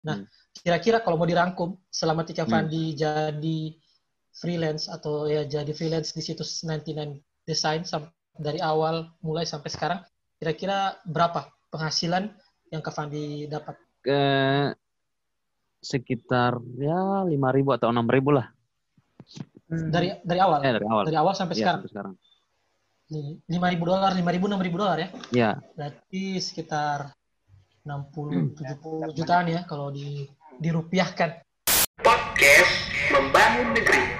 Nah, kira-kira kalau mau dirangkum selama Tika Fandi jadi freelance atau ya jadi freelance di situs 99 Design dari awal mulai sampai sekarang, kira-kira berapa penghasilan yang Kak Fandi dapat? Ke sekitar ya lima ribu atau enam ribu lah. Dari dari awal. Eh, dari awal. Dari awal sampai Ya, sekarang. sampai sekarang. Lima ribu dolar, lima ribu, enam ribu dolar ya. Ya, Berarti sekitar 60 70 jutaan ya kalau di dirupiahkan. Podcast Membangun Negeri.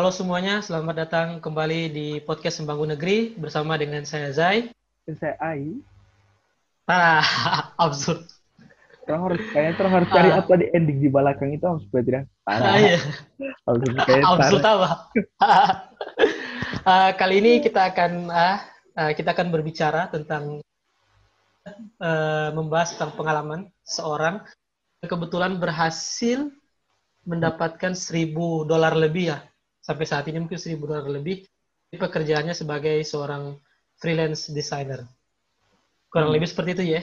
Halo semuanya, selamat datang kembali di podcast Membangun Negeri bersama dengan saya Zai. Dan saya Ai. Ah, absurd. Orang harus kayaknya orang harus cari Ah. apa di ending di belakang itu harus tidak Ah, parah. iya. Harus kayak Absurd parah. apa? Eh, kali ini kita akan ah, eh, kita akan berbicara tentang eh, membahas tentang pengalaman seorang yang kebetulan berhasil mendapatkan 1000 dolar lebih ya sampai saat ini mungkin 1000 dolar lebih di pekerjaannya sebagai seorang freelance designer kurang lebih seperti itu ya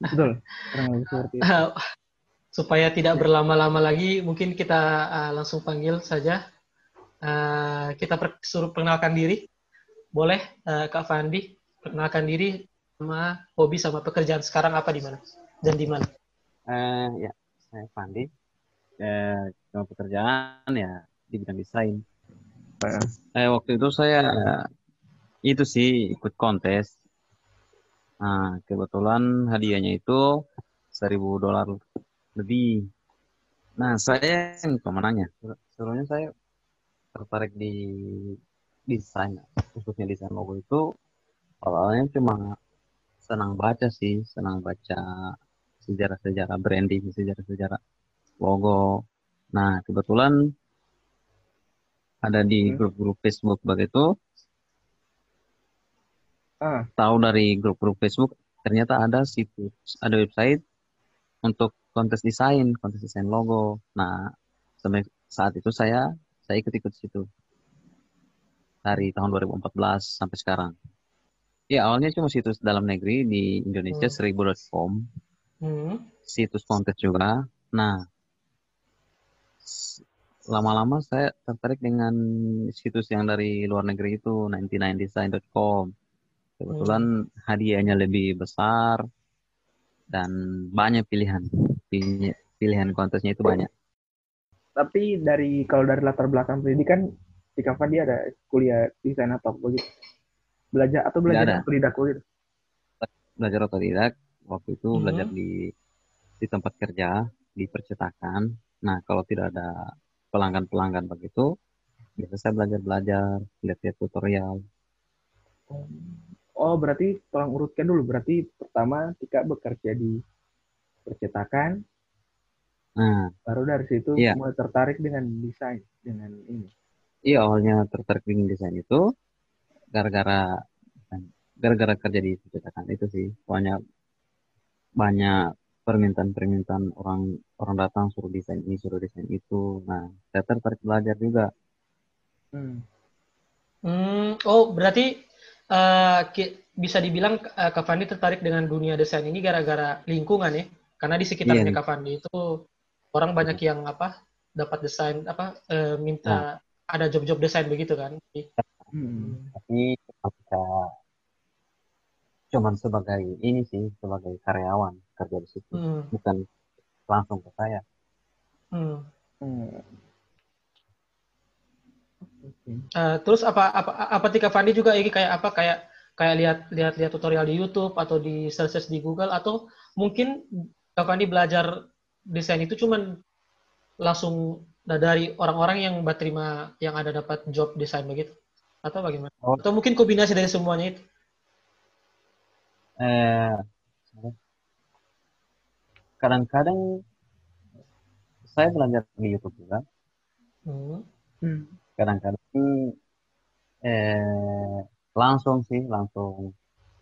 Betul. Kurang lebih seperti itu. Uh, supaya tidak berlama-lama lagi, mungkin kita uh, langsung panggil saja. Uh, kita per- suruh perkenalkan diri. Boleh, uh, Kak Fandi, perkenalkan diri sama hobi sama pekerjaan sekarang apa di mana dan di mana. eh, ya, saya Pandi. Eh, cuma pekerjaan ya di bidang desain. Eh, waktu itu saya itu sih ikut kontes. Nah, kebetulan hadiahnya itu 1000 dolar lebih. Nah, saya yang pemenangnya. Sebenarnya saya tertarik di desain, khususnya desain logo itu awalnya cuma senang baca sih, senang baca sejarah-sejarah branding, sejarah-sejarah logo. Nah, kebetulan ada di Hmm. grup-grup Facebook begitu, Ah, tahu dari grup-grup Facebook ternyata ada situs, ada website untuk kontes desain, kontes desain logo. Nah, sampai saat itu saya saya ikut-ikut situ dari tahun 2014 sampai sekarang. Ya, awalnya cuma situs dalam negeri di Indonesia Hmm. seribu.com, Hmm. situs kontes juga. Nah, lama-lama saya tertarik dengan situs yang dari luar negeri itu 99design.com. Kebetulan hadiahnya lebih besar dan banyak pilihan. Pilihan, kontesnya itu banyak. tapi dari kalau dari latar belakang pendidikan di Kavan dia ada kuliah desain atau apa gitu. Belajar atau belajar otodidak gitu. Belajar otodidak, waktu itu Hmm. belajar di di tempat kerja, di percetakan. Nah, kalau tidak ada pelanggan-pelanggan begitu, biasa saya belajar-belajar, lihat-lihat tutorial. Oh, berarti tolong urutkan dulu. Berarti pertama Tika bekerja di percetakan, Nah, baru dari situ Iya. mulai tertarik dengan desain, dengan ini. Iya awalnya tertarik dengan desain itu gara-gara gara-gara kerja di percetakan itu sih banyak banyak permintaan-permintaan orang orang datang suruh desain ini suruh desain itu nah saya tertarik belajar juga Hmm. Hmm, oh, berarti eh, ki- bisa dibilang eh, Kak Fandi tertarik dengan dunia desain ini gara-gara lingkungan ya? Karena di sekitarnya Iya. Kak Fandi itu orang banyak yang apa dapat desain apa eh, minta ada job-job desain begitu kan? Hmm. tapi ketika cuman sebagai ini sih sebagai karyawan kerja di situ Hmm, bukan langsung ke saya hmm. Hmm. Eh, terus apa apa apa Tika Fandi juga ini kayak apa kayak kayak lihat lihat lihat tutorial di YouTube atau di search search di Google atau mungkin Kak Fandi belajar desain itu cuman langsung dari orang-orang yang terima yang ada dapat job desain begitu atau bagaimana? Oh. Atau mungkin kombinasi dari semuanya itu? eh kadang-kadang saya belajar di YouTube juga. Hmm. Hmm. Kadang-kadang eh langsung sih, langsung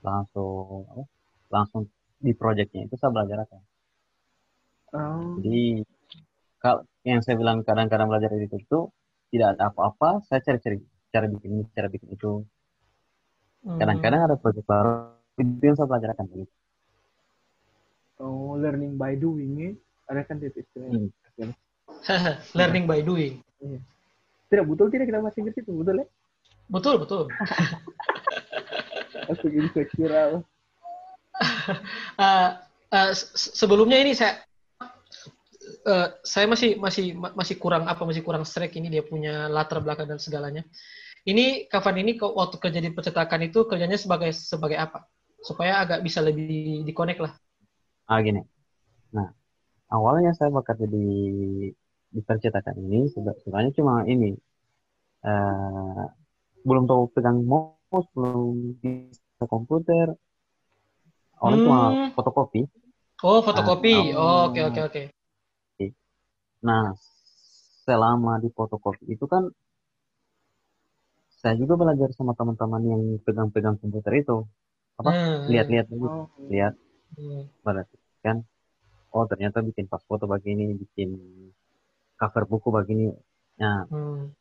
langsung apa? Langsung di projectnya itu saya belajar apa? Oh. Jadi kalau yang saya bilang kadang-kadang belajar di YouTube itu tidak ada apa-apa, saya cari-cari cara bikin ini, cara bikin itu. Hmm. Kadang-kadang ada project baru itu yang saya belajarkan. Gitu. Oh, learning by doing ya. Ada kan itu istilahnya. learning by doing. Tidak betul tidak kita masih ngerti itu betul ya? Betul, betul. Aku jadi sekira. Eh, eh, se- sebelumnya ini saya eh, saya masih masih ma- masih kurang apa masih kurang strike ini dia punya latar belakang dan segalanya. Ini Kavan ini kok waktu kerja di percetakan itu kerjanya sebagai sebagai apa? Supaya agak bisa lebih dikonek lah. Ah gini. Nah, awalnya saya bekerja di di percetakan ini sebe- sebenarnya cuma ini eh belum tahu pegang mouse, belum bisa komputer. Cuma Hmm. fotokopi. Oh, fotokopi. Ah, Oh, oke oke oke. Nah, selama di fotokopi itu kan saya juga belajar sama teman-teman yang pegang-pegang komputer itu. Apa? Hmm, Lihat-lihat dulu, Oh. lihat hmm. berarti kan oh ternyata bikin pas foto begini bikin cover buku begini nah Hmm.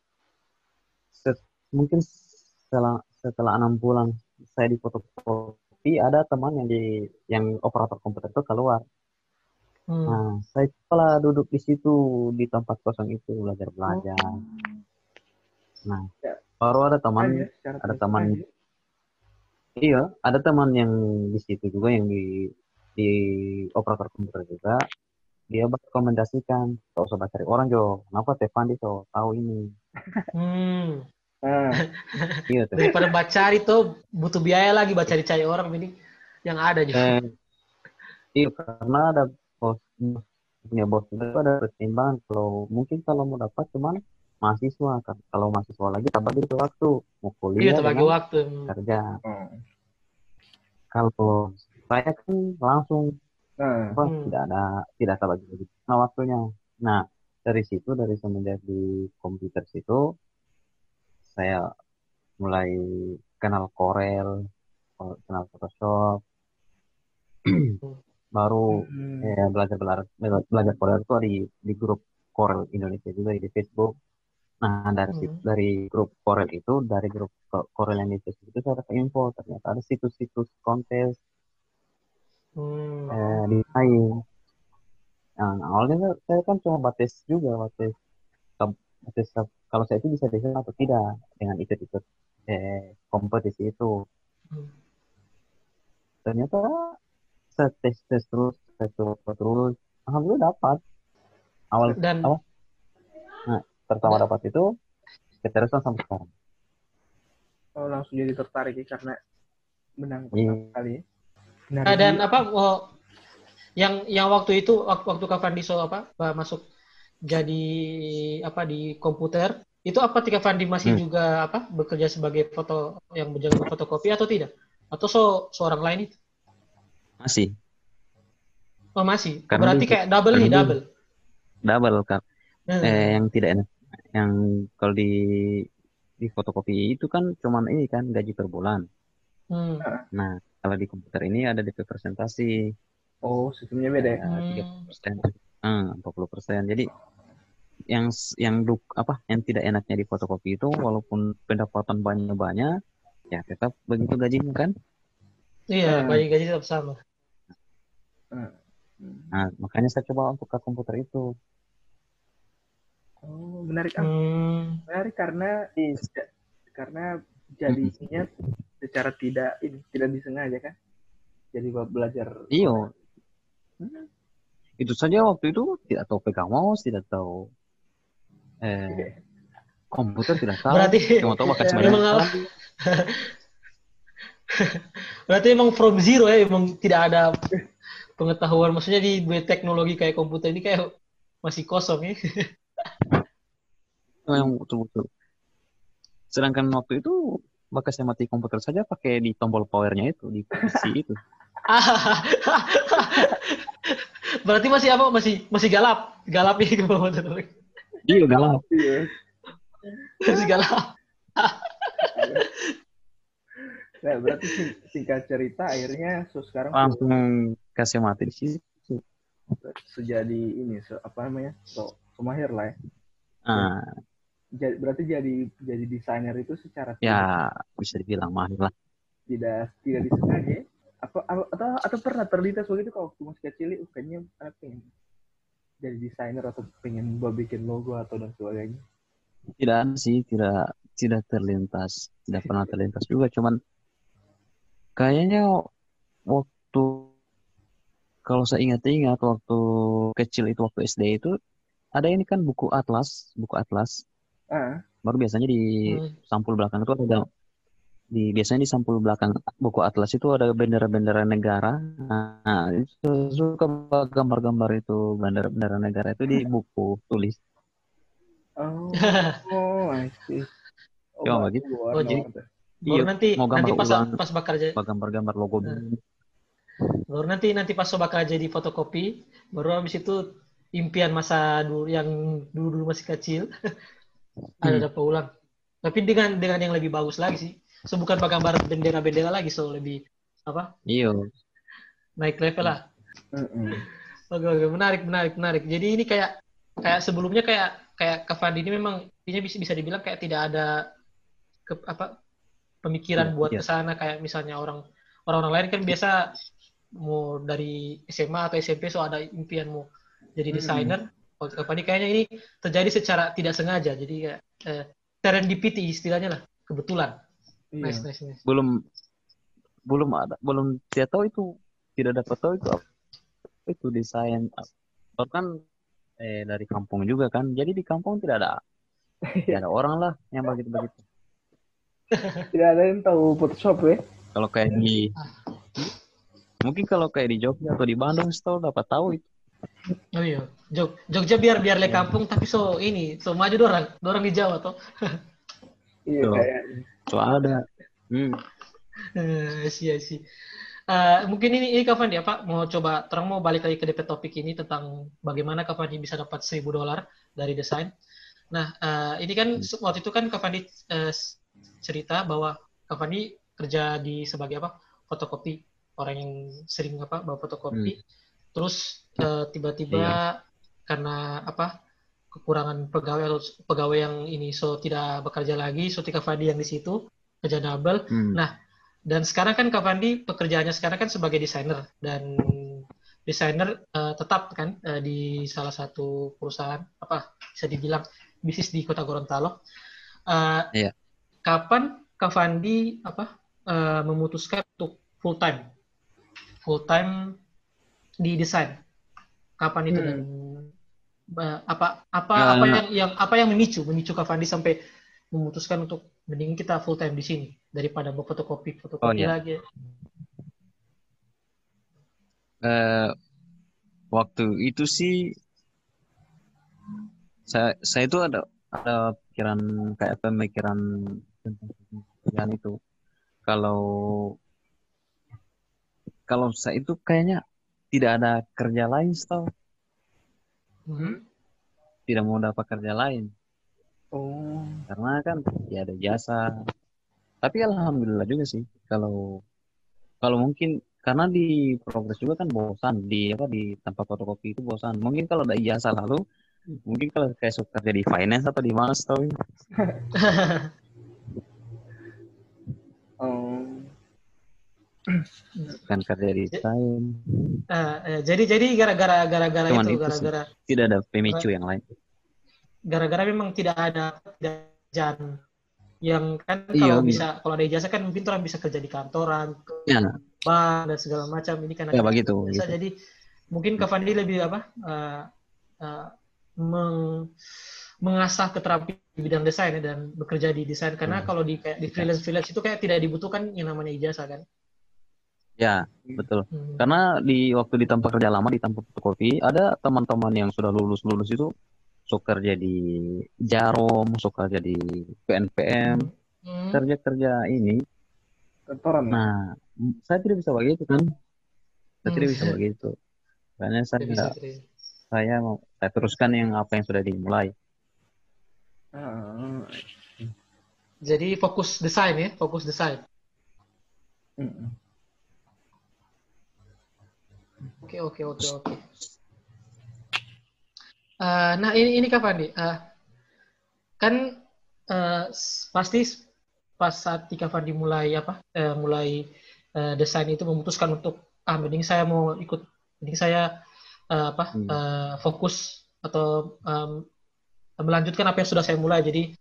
se- mungkin setelah setelah enam bulan saya di fotokopi ada teman yang di yang operator komputer itu keluar Hmm. nah saya malah duduk di situ di tempat kosong itu belajar belajar nah Ya. baru ada teman secara ada teman. Iya, ada teman yang di situ juga yang di di operator komputer juga. Dia merekomendasikan, gak usah cari orang Jo, kenapa Tefandi so tahu ini? Hmm. Ah, Iya, Tef. Daripada baca itu butuh biaya lagi baca cari orang ini yang ada juga. Eh, iya, karena ada bos punya bos itu ada pertimbangan kalau mungkin kalau mau dapat cuman mahasiswa kan. Kalau mahasiswa lagi tambah gitu waktu mau Iya, kuliah dengan waktu. Hmm. kerja. oh. Kalau saya kan langsung Nah, apa Hmm. tidak ada tidak ada bagi bagi nah waktunya nah dari situ dari semenjak di komputer situ saya mulai kenal Corel kenal Photoshop baru hmm. eh, belajar belajar belajar Corel itu di di grup Corel Indonesia juga di Facebook nah dari situ, Hmm. dari grup Corel itu dari grup Co- Corel yang di Facebook itu saya dapat info ternyata ada situs-situs kontes Hmm. eh, di lain. Nah, awalnya kan- saya kan cuma batas juga, batas, batas kalau saya itu bisa desain atau tidak dengan ikut-ikut eh, kompetisi itu. Hmm. Ternyata saya tes tes terus, saya coba terus, alhamdulillah dapat. Awal Dan apa? pertama dapat itu keterusan sampai sekarang. oh, langsung jadi tertarik ya karena menang Iya. pertama kali. Benar Nah, dan apa oh, yang yang waktu itu waktu, Kak Fandi so apa masuk jadi apa di komputer itu apa ketika Fandi masih Hmm. juga apa bekerja sebagai foto yang menjaga fotokopi atau tidak atau so seorang lain itu Masih oh masih Karena berarti kayak double nih double double kan. Hmm. Eh, yang tidak enak, yang kalau di di fotokopi itu kan cuman ini kan gaji per bulan. Hmm. Nah, kalau di komputer ini ada DP presentasi Oh, sistemnya beda ya. tiga Hmm. persen, empat puluh persen. Jadi yang yang duk apa yang tidak enaknya di fotokopi itu walaupun pendapatan banyak banyak ya tetap begitu gajinya kan. iya Hmm. gaji gaji tetap sama Hmm. Nah, makanya saya coba untuk ke komputer itu. Oh, menarik ah. hmm. Menarik karena karena jadinya secara tidak ini tidak disengaja kan. Jadi buat belajar. Iyo, Hmm. itu saja waktu itu tidak tahu pegang mouse, tidak tahu eh, komputer tidak tahu. berarti Cuma tahu Ya, memang tahun. berarti emang from zero ya emang tidak ada pengetahuan maksudnya di teknologi kayak komputer ini kayak masih kosong ya Memang betul-betul. Sedangkan waktu itu bekas saya mati komputer saja pakai di tombol powernya itu di PC itu. Berarti masih apa? Masih masih galap, galap ini terus. Iya galap. Iya. Masih galap. Nah, berarti sing- singkat cerita akhirnya so sekarang Langsung kasih mati di situ. sejadi ini se- apa namanya so semahir lah ya. Nah, Jadi, berarti jadi jadi desainer itu secara ya bisa dibilang mahir lah. tidak tidak disengaja ya? apa, apa- atau atau pernah terlintas begitu kalau waktu masih kecil uh, kayaknya anak pengen jadi desainer atau pengen buat bikin logo atau dan sebagainya Tidak sih, tidak tidak terlintas, tidak pernah terlintas juga. Cuman kayaknya waktu kalau saya ingat-ingat waktu kecil itu waktu SD itu ada ini kan buku atlas, buku atlas. Ah Baru biasanya di Hmm. sampul belakang itu ada di biasanya di sampul belakang buku atlas itu ada bendera-bendera negara. Nah, itu suka gambar-gambar itu bendera-bendera negara itu di buku tulis. oh oh I see oh, Ya, bagus, begitu. warna- Oh, jadi- Iya, nanti mau gambar nanti pas ulang. pas bakal jadi gambar-gambar logo. BIM. baru nanti nanti pas so bakal jadi fotokopi, baru habis itu impian masa dulu yang dulu dulu masih kecil ada Hmm. dapat ulang. Tapi dengan dengan yang lebih bagus lagi sih. So bukan pakai gambar bendera-bendera lagi, so lebih apa? Iya. Naik level lah. Mm-mm. Oke, oke, menarik, menarik, menarik. Jadi ini kayak kayak sebelumnya kayak kayak Kak ini memang bisa bisa dibilang kayak tidak ada ke, apa pemikiran Iya, buat iya. ke sana kayak misalnya orang orang-orang lain kan biasa mau dari SMA atau SMP so ada impian mau jadi desainer. Kalau Kak Fandi kayaknya ini terjadi secara tidak sengaja. Jadi kayak eh, serendipity istilahnya lah, kebetulan. Iya. Nice, nice, nice. Belum belum ada belum tidak tahu itu tidak dapat tahu itu apa itu desain kan eh dari kampung juga kan. Jadi di kampung tidak ada tidak ada orang lah yang begitu-begitu. tidak ada yang tahu Photoshop ya Kalau kayak di mungkin kalau kayak di Jogja atau di Bandung setahu dapat tahu itu. Oh iya, Jog Jogja biar biar le kampung tapi so ini so maju dorang, dorang di Jawa toh. iya So ada. Hmm. Eh, sih sih. Eh, mungkin ini ini kapan dia Pak mau coba terang mau balik lagi ke DP topik ini tentang bagaimana Kavandi bisa dapat 1000 dolar dari desain. Nah, eh, ini kan waktu itu kan Kavandi eh, cerita bahwa Kavandi kerja di sebagai apa? fotokopi, orang yang sering apa bawa fotokopi. Terus eh, tiba-tiba karena apa? kekurangan pegawai atau pegawai yang ini so tidak bekerja lagi, so Kavandi yang di situ kerja double. Hmm. Nah, dan sekarang kan Kak Fandi pekerjaannya sekarang kan sebagai desainer dan desainer eh, tetap kan eh, di salah satu perusahaan apa bisa dibilang bisnis di Kota Gorontalo. Eh, Iya. Kapan Kak Fandi apa eh, memutuskan untuk full time full time di desain? Kapan itu Hmm. dan eh, apa apa Ya, apa nah. yang yang apa yang memicu memicu Kak Fandi sampai memutuskan untuk mending kita full time di sini daripada mau fotokopi fotokopi Oh, iya. lagi. eh, waktu itu sih saya saya itu ada ada pikiran kayak pemikiran tentang itu kalau kalau saya itu kayaknya tidak ada kerja lain tau Mhm. tidak mau dapat kerja lain. Oh. Karena kan ya ada jasa. Tapi alhamdulillah juga sih kalau kalau mungkin karena di progres juga kan bosan di apa di tempat fotokopi itu bosan. Mungkin kalau ada ijazah lalu mungkin kalau kayak suka kerja di finance atau di mana tahu kan kerja di desain Eh, eh, jadi jadi gara-gara gara-gara itu gara-gara tidak ada pemicu yang lain gara-gara memang tidak ada tidak jalan yang kan Iya, kalau iya. bisa kalau ada ijazah kan mungkin orang bisa kerja di kantoran, ya bank dan segala macam ini kan ya begitu gitu. jadi mungkin Kak Fandi lebih apa eh, meng- mengasah keterampilan di bidang desain ya, dan bekerja di desain karena Hmm. kalau di kayak di freelance freelance itu kayak tidak dibutuhkan yang namanya ijazah kan. Ya betul Hmm. karena di waktu di tempat kerja lama di tempat fotokopi ada teman-teman yang sudah lulus lulus itu suka kerja di Jarom suka kerja di PNPM Hmm. kerja kerja ini kantoran ya? Nah, saya tidak bisa begitu kan. Saya tidak Hmm. bisa begitu. Makanya saya Tidak bisa tidak. saya mau saya teruskan yang apa yang sudah dimulai. Ah, Jadi fokus desain ya, fokus desain. mm-mm. Oke, oke, oke, oke. Eh, nah, ini ini kapan nih? Eh, kan eh, s- pasti pas saat Tika Fandi mulai apa? eh, mulai eh, desain itu memutuskan untuk ah mending saya mau ikut, mending saya eh, apa? Hmm. eh, fokus atau em, melanjutkan apa yang sudah saya mulai. Jadi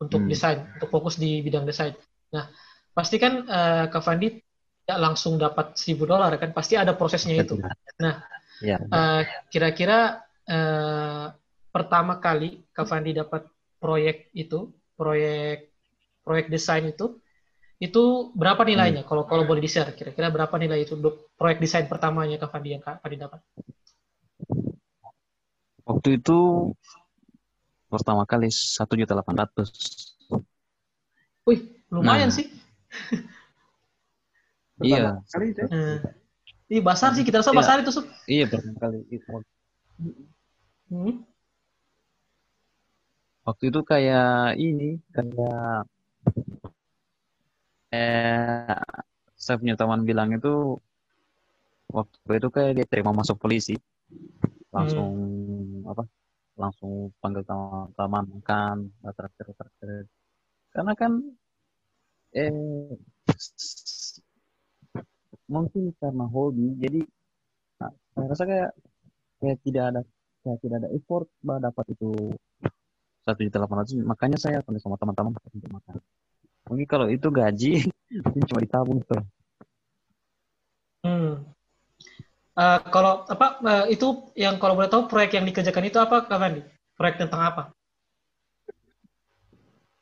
untuk Hmm. desain, untuk fokus di bidang desain. Nah, pasti kan eh, Kak Fandi tidak langsung dapat 1000 dolar kan? Pasti ada prosesnya itu. Nah, Ya, Eh, kira-kira eh, pertama kali Kak Fandi dapat proyek itu, proyek proyek desain itu, itu berapa nilainya? Kalau kalau boleh di-share, kira-kira berapa nilai itu untuk proyek desain pertamanya Kak Fandi yang Kak Fandi dapat? waktu itu pertama kali satu juta delapan ratus. Wih, lumayan Nah. sih. Iya, Kali itu ya? Eh, Ih, basar sih, kita rasa Iya. basar itu, Sup. iya pertama kali itu. Hmm. Waktu itu kayak ini, kayak eh saya punya teman bilang itu waktu itu kayak dia terima masuk polisi, langsung apa? Langsung panggil teman-teman makan, traktir traktir. Karena kan eh mungkin karena hobi, jadi nah, saya rasa kayak kayak tidak ada kayak tidak ada effort bah dapat itu satu juta delapan ratus makanya saya panggil sama teman-teman untuk makan mungkin kalau itu gaji mungkin cuma ditabung tuh Hmm. Eh, kalau apa eh, itu yang kalau boleh tahu proyek yang dikerjakan itu apa Kak Fandi? Proyek tentang apa?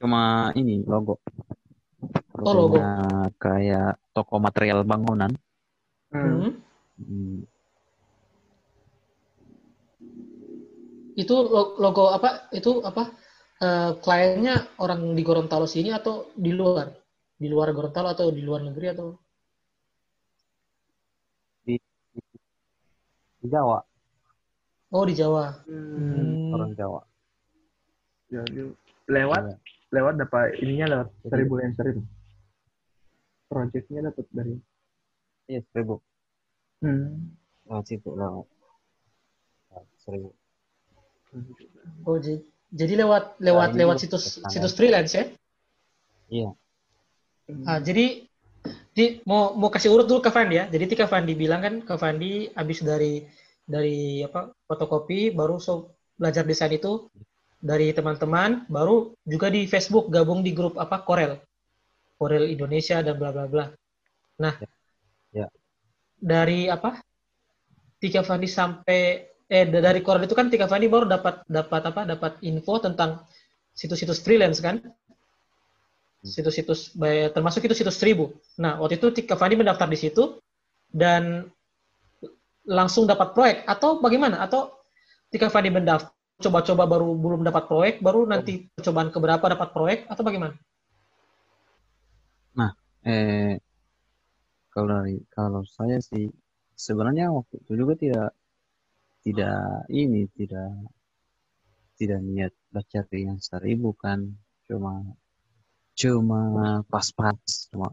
cuma ini logo Oh, logo. Kayak toko material bangunan Hmm. Hmm. Itu lo- logo apa? Itu apa? eh, kliennya orang di Gorontalo sini atau di luar? Di luar Gorontalo atau di luar negeri atau? di Jawa Oh, di Jawa. Hmm. Hmm. orang Jawa Jadi lewat Iya. lewat dapat ininya lewat seribu lenser itu. Projectnya dapat dari. iya seribu Hmm. lewat situ lewat seribu Oh, jadi, jadi lewat lewat ini lewat situs standar. situs freelance ya? iya Ah, jadi di, mau mau kasih urut dulu ke Fandi ya. Jadi Kak Fandi bilang kan Kak Fandi habis dari dari apa fotokopi baru so, belajar desain itu dari teman-teman baru juga di Facebook gabung di grup apa Corel. Corel Indonesia dan bla bla bla. Nah, Ya. dari apa? Tika Fandi sampai eh da- dari Corel itu kan Tika Fandi baru dapat dapat apa? Dapat info tentang situs-situs freelance kan? situs-situs bay- termasuk itu situs seribu. Nah, waktu itu Tika Fandi mendaftar di situ dan langsung dapat proyek atau bagaimana? Atau Tika Fandi mendaftar coba-coba baru belum dapat proyek, baru nanti percobaan keberapa dapat proyek atau bagaimana? Eh kalau dari kalau saya sih sebenarnya waktu itu juga tidak tidak ini tidak tidak niat baca yang seribu kan cuma cuma pas-pas cuma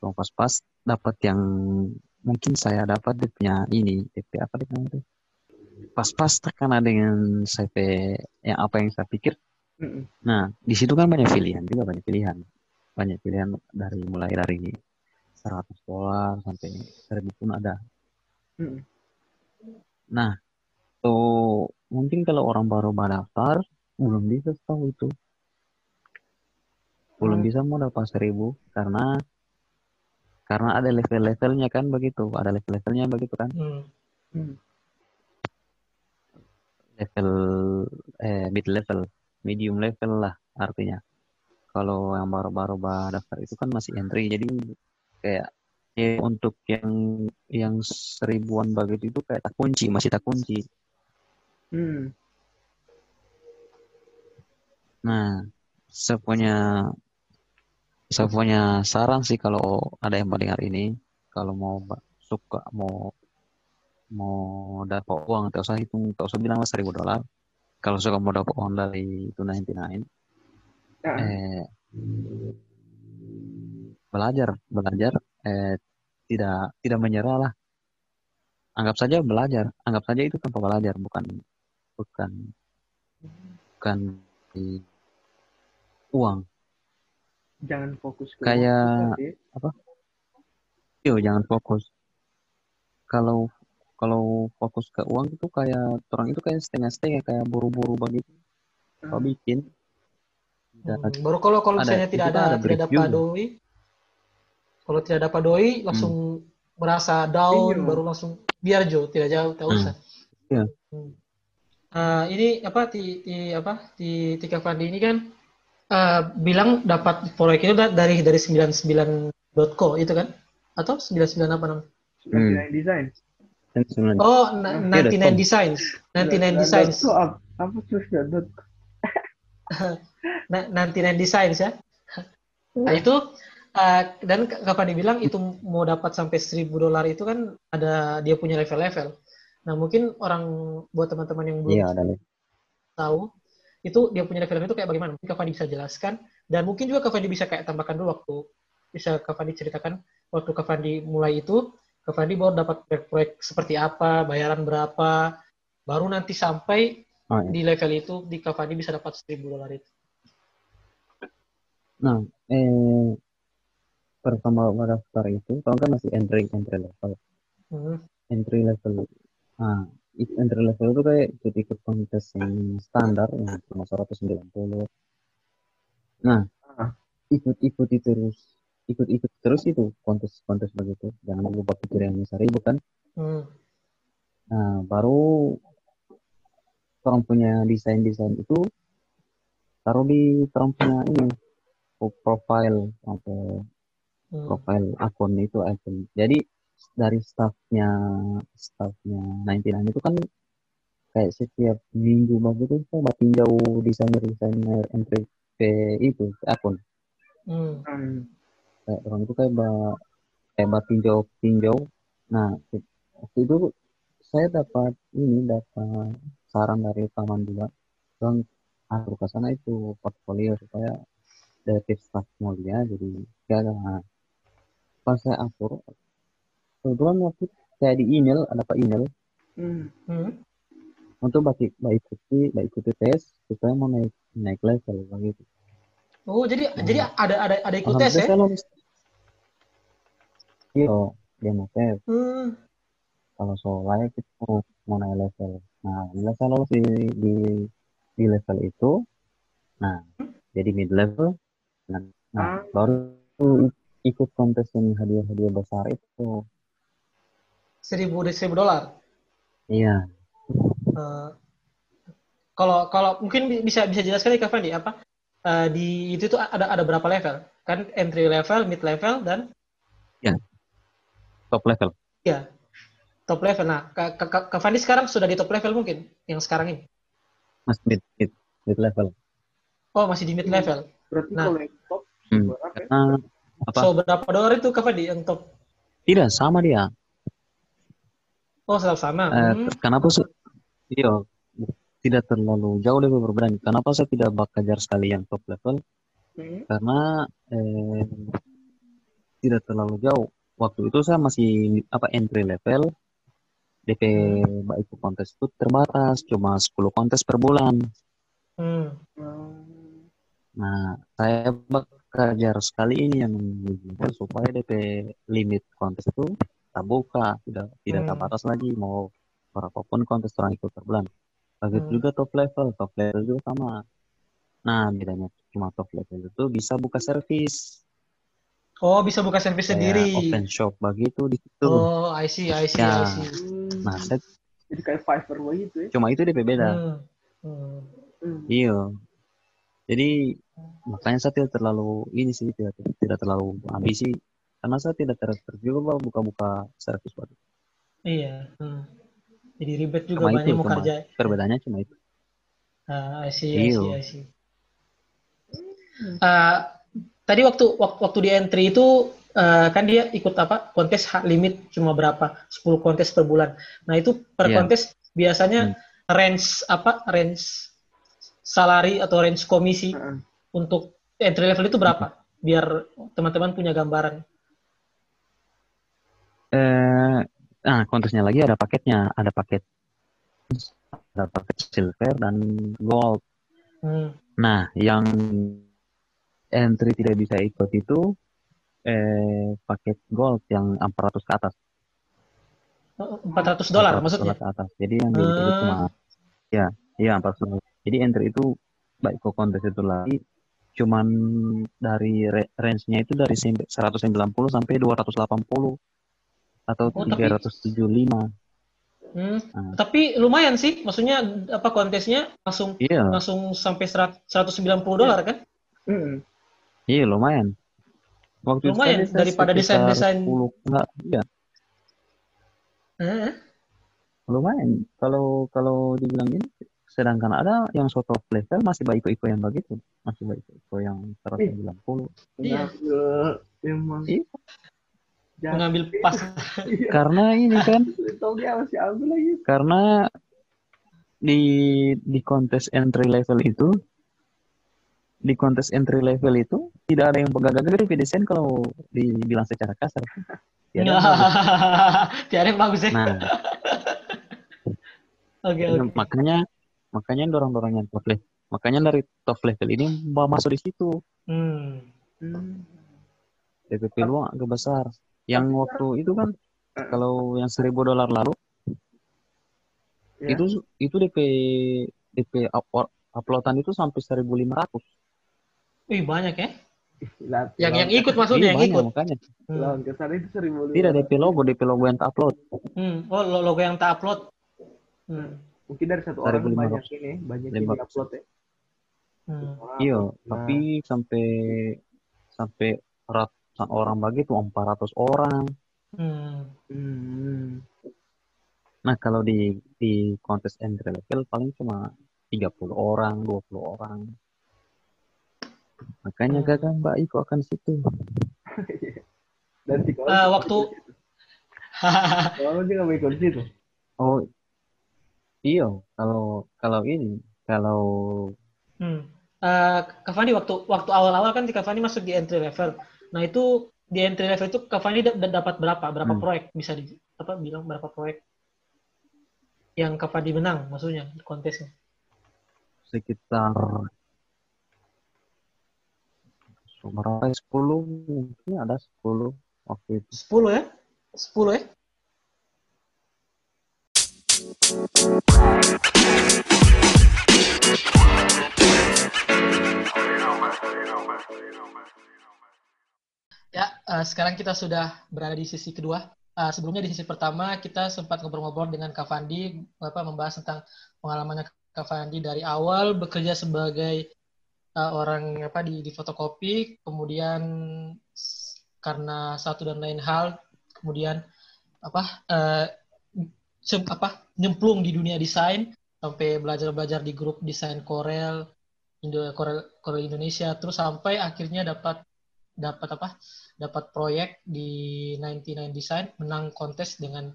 cuma pas-pas dapat yang mungkin saya dapat dia punya ini DP apa dia itu pas-pas terkena dengan CV yang apa yang saya pikir. Nah, di situ kan banyak pilihan juga banyak pilihan. Banyak pilihan dari mulai dari 100 dolar sampai 1000 pun ada. Mm-mm. Nah, tuh mungkin kalau orang baru daftar belum bisa tahu itu. Belum Hmm. bisa mau dapat 1000 karena karena ada level-levelnya kan begitu, ada level-levelnya begitu kan. Hmm. Hmm. Level eh mid level, medium level lah artinya. Kalau yang baru-baru daftar itu kan masih entry, jadi kayak ya untuk yang yang seribuan begitu itu kayak tak kunci, masih tak kunci. Hmm. Nah, saya punya saya punya saran sih kalau ada yang mendengar ini, kalau mau suka mau mau dapat uang tak usah hitung tak usah bilang lah seribu dolar kalau suka mau dapat uang dari itu 99 Eh belajar belajar eh tidak tidak menyerah lah anggap saja belajar anggap saja itu tanpa belajar bukan bukan bukan di uang jangan fokus ke Kayak- uang, berarti. Yo, jangan fokus. Kalau kalau fokus ke uang itu kayak orang itu kayak setengah-setengah kayak buru-buru begitu. Kalau Hmm. bikin dan Hmm, Baru kalau kalau Ada- misalnya tidak itu ada ada tidak dapat doi, kalau tidak dapat doi langsung merasa down, Iya. baru langsung biar Jo, tidak jauh, tidak Hmm. usah. Iya. Hmm. Eh, ini apa di, di apa di Tika Fandi ini kan eh, bilang dapat proyek itu da- dari dari 99.co itu kan? Atau 99 apa namanya? Sudah Hmm. Oh, Iya, na- dot 99 com. Designs. 99 Sudah- Designs. Apa dot Na- 99 Designs ya. Nah, itu eh, dan Kak Fandi bilang itu mau dapat sampai 1000 dolar itu kan ada dia punya level-level. Nah, mungkin orang buat teman-teman yang belum nih. tahu itu dia punya level-level itu kayak bagaimana? Mungkin Kak Fandi bisa jelaskan dan mungkin juga Kak Fandi bisa kayak tambahkan dulu waktu bisa Kak Fandi ceritakan waktu Kak Fandi mulai itu Kak Fandi baru dapat proyek-proyek seperti apa, bayaran berapa, baru nanti sampai Oh, iya. di level itu di Kak Fandi bisa dapat 1000 dolar itu. Nah, eh pertama daftar itu, kalau kan masih entry entry level. Hmm. Entry level. Nah, entry level itu kayak ikut-ikut kontes yang standar yang cuma 190. Nah, Ah. ikut-ikuti terus ikut-ikut terus itu kontes-kontes begitu jangan lupa pikir yang seribu kan Hmm. nah baru orang punya desain-desain itu taruh di orang punya ini profile atau Hmm. profile akun itu akun jadi dari staffnya staffnya 99 itu kan kayak setiap minggu begitu saya tinjau desainer desainer entry ke itu akun Hmm. Kayak orang itu kayak ba, kayak tinjau tinjau nah waktu itu saya dapat ini dapat saran dari teman juga bang atur ke sana itu portfolio supaya dari tips staff mulia jadi gak ada nah, pas saya atur kebetulan waktu kayak di email ada pak email Hmm. Hmm. untuk baik baik ikuti baik ikuti tes supaya mau naik naik level begitu Oh, jadi Hmm. jadi ada ada ada ikut tes ya? Saya. Iya, dia mau tes. Hmm. kalau so layak kita mau, mau naik level. Nah, bila saya lolos di, di, di level itu, nah, jadi mid level, nah, nah Ah. baru ikut kontes yang hadiah-hadiah besar itu. Seribu seribu dolar. Iya, Eh, kalau kalau mungkin bi- bisa bisa jelaskan nih Kak Fandi apa eh, di itu tuh ada ada berapa level? Kan entry level, mid level dan top level. ya top level. Nah, Kak Kak- Kak- Kak Fandi sekarang sudah di top level mungkin yang sekarang ini. Mas mid, mid, mid level. Oh, masih di mid level. Berarti Nah. kalau Hmm. Karena apa? So berapa dolar itu Kak Fandi yang top? Tidak sama dia. Oh, tetap sama. Eh, Hmm. kenapa sih? Iya, tidak terlalu jauh lebih berbeda. Kenapa saya tidak bak kejar sekali yang top level? Hmm. karena eh, tidak terlalu jauh. Waktu itu saya masih apa entry level. DP baik kontes itu terbatas, cuma 10 kontes per bulan. Hmm. Hmm. Nah, saya bak kejar sekali ini yang supaya DP limit kontes itu tak buka, tidak tidak Hmm. terbatas lagi mau berapapun kontes orang ikut per bulan. Begitu Hmm. juga top level, top level juga sama. Nah, bedanya cuma top level itu bisa buka servis. Oh, bisa buka servis kayak sendiri. open shop begitu di situ. Oh, I see, I see, Ya. I see. Nah, Jadi kayak Fiverr begitu ya? cuma itu DP beda. Hmm. Hmm. Iya. Jadi makanya saya tidak terlalu ini sih tidak tidak terlalu ambisi karena saya tidak tertarik juga Bang, buka-buka servis baru. Iya. Hmm. Jadi ribet juga Cuma banyak itu mau cuma kerja. perbedaannya cuma itu. Ah, Iya. see, I see. Ah, tadi waktu waktu, waktu di entry itu eh, kan dia ikut apa kontes hak limit cuma berapa 10 kontes per bulan nah itu per Iya. kontes biasanya range apa range salary atau range komisi Heeh. Untuk entry level itu berapa biar teman-teman punya gambaran Eh, nah, kontesnya lagi ada paketnya, ada paket ada paket silver dan gold. Hmm. Nah, yang entry tidak bisa ikut itu eh paket gold yang 400 ke atas. Oh, 400 dolar 400 maksudnya ke atas. Jadi yang di itu Ah. cuma ya, iya 400 dolar. Jadi entry itu baik ke kontes itu lagi cuman dari re- range-nya itu dari sem- 190 sampai 280 atau Oh, tapi- 375. Hmm. Ah. Tapi lumayan sih, maksudnya apa kontesnya langsung Iya, langsung sampai 100 190 dolar kan? Mm-mm. iya lumayan. Waktu itu Lumayan, saya daripada desain-desain- 10, enggak, iya, Eh, lumayan. Kalau kalau dibilang ini, sedangkan ada yang sort of level masih baik iko yang begitu, masih baik iko yang 190. Iya. Mengambil emang Iya. jahat. mengambil pas. Iya. Karena ini kan, Tahu dia masih ambil lagi. karena di di kontes entry level itu, di kontes entry level itu tidak ada yang gagal-gagal di desain kalau dibilang secara kasar. Tidak ada yang bagus. Tiada yang bagus ya. Nah, Oke, Iya, oke. makanya makanya dorong-dorong yang top level. Makanya dari top level ini mau masuk di situ. Hmm. Hmm. DPP luang agak besar. Yang waktu itu kan kalau yang seribu dolar lalu Ya. itu itu DP DP up- uploadan itu sampai 1.500. Wih, banyak ya. Lah, Yang yang ikut maksudnya Iya, yang banyak ikut. makanya. Hmm. lawan itu seribu lima Tidak ratus. DP logo, DP logo yang tak upload. Hmm. Oh, lo- logo yang tak upload. Hmm. Mungkin dari satu orang 1500. banyak ini, banyak yang 1500. upload ya. Hmm. Orang Iya. Nah, tapi sampai sampai ratusan orang begitu, 400 orang. Hmm. hmm. Nah, kalau di di kontes entry level paling cuma 30 orang, 20 orang. Makanya Hmm. gagal Mbak Iko akan situ. Dan si juga waktu-. Kawan juga mau ikut situ. Oh, iya. Kalau kalau ini, kalau Hmm. Eh, Kak Fandi waktu waktu awal-awal kan Kak Fandi masuk di entry level. Nah itu di entry level itu da- dapat berapa? Berapa Hmm. proyek? Bisa di, apa bilang berapa proyek yang Kak Fandi menang maksudnya kontesnya? sekitar berapa? 10 mungkin ada 10 waktu itu. 10 ya? 10 ya? Ya, eh, sekarang kita sudah berada di sisi kedua. Eh, sebelumnya di sisi pertama kita sempat ngobrol-ngobrol dengan Kak Fandi, apa membahas tentang pengalamannya Kak Fandi dari awal bekerja sebagai eh, orang apa di, di fotokopi, kemudian karena satu dan lain hal, kemudian apa sem- apa nyemplung di dunia desain sampai belajar-belajar di grup desain Corel, Indo Corel, Corel Indonesia, terus sampai akhirnya dapat dapat apa? Dapat proyek di 99 Design, menang kontes dengan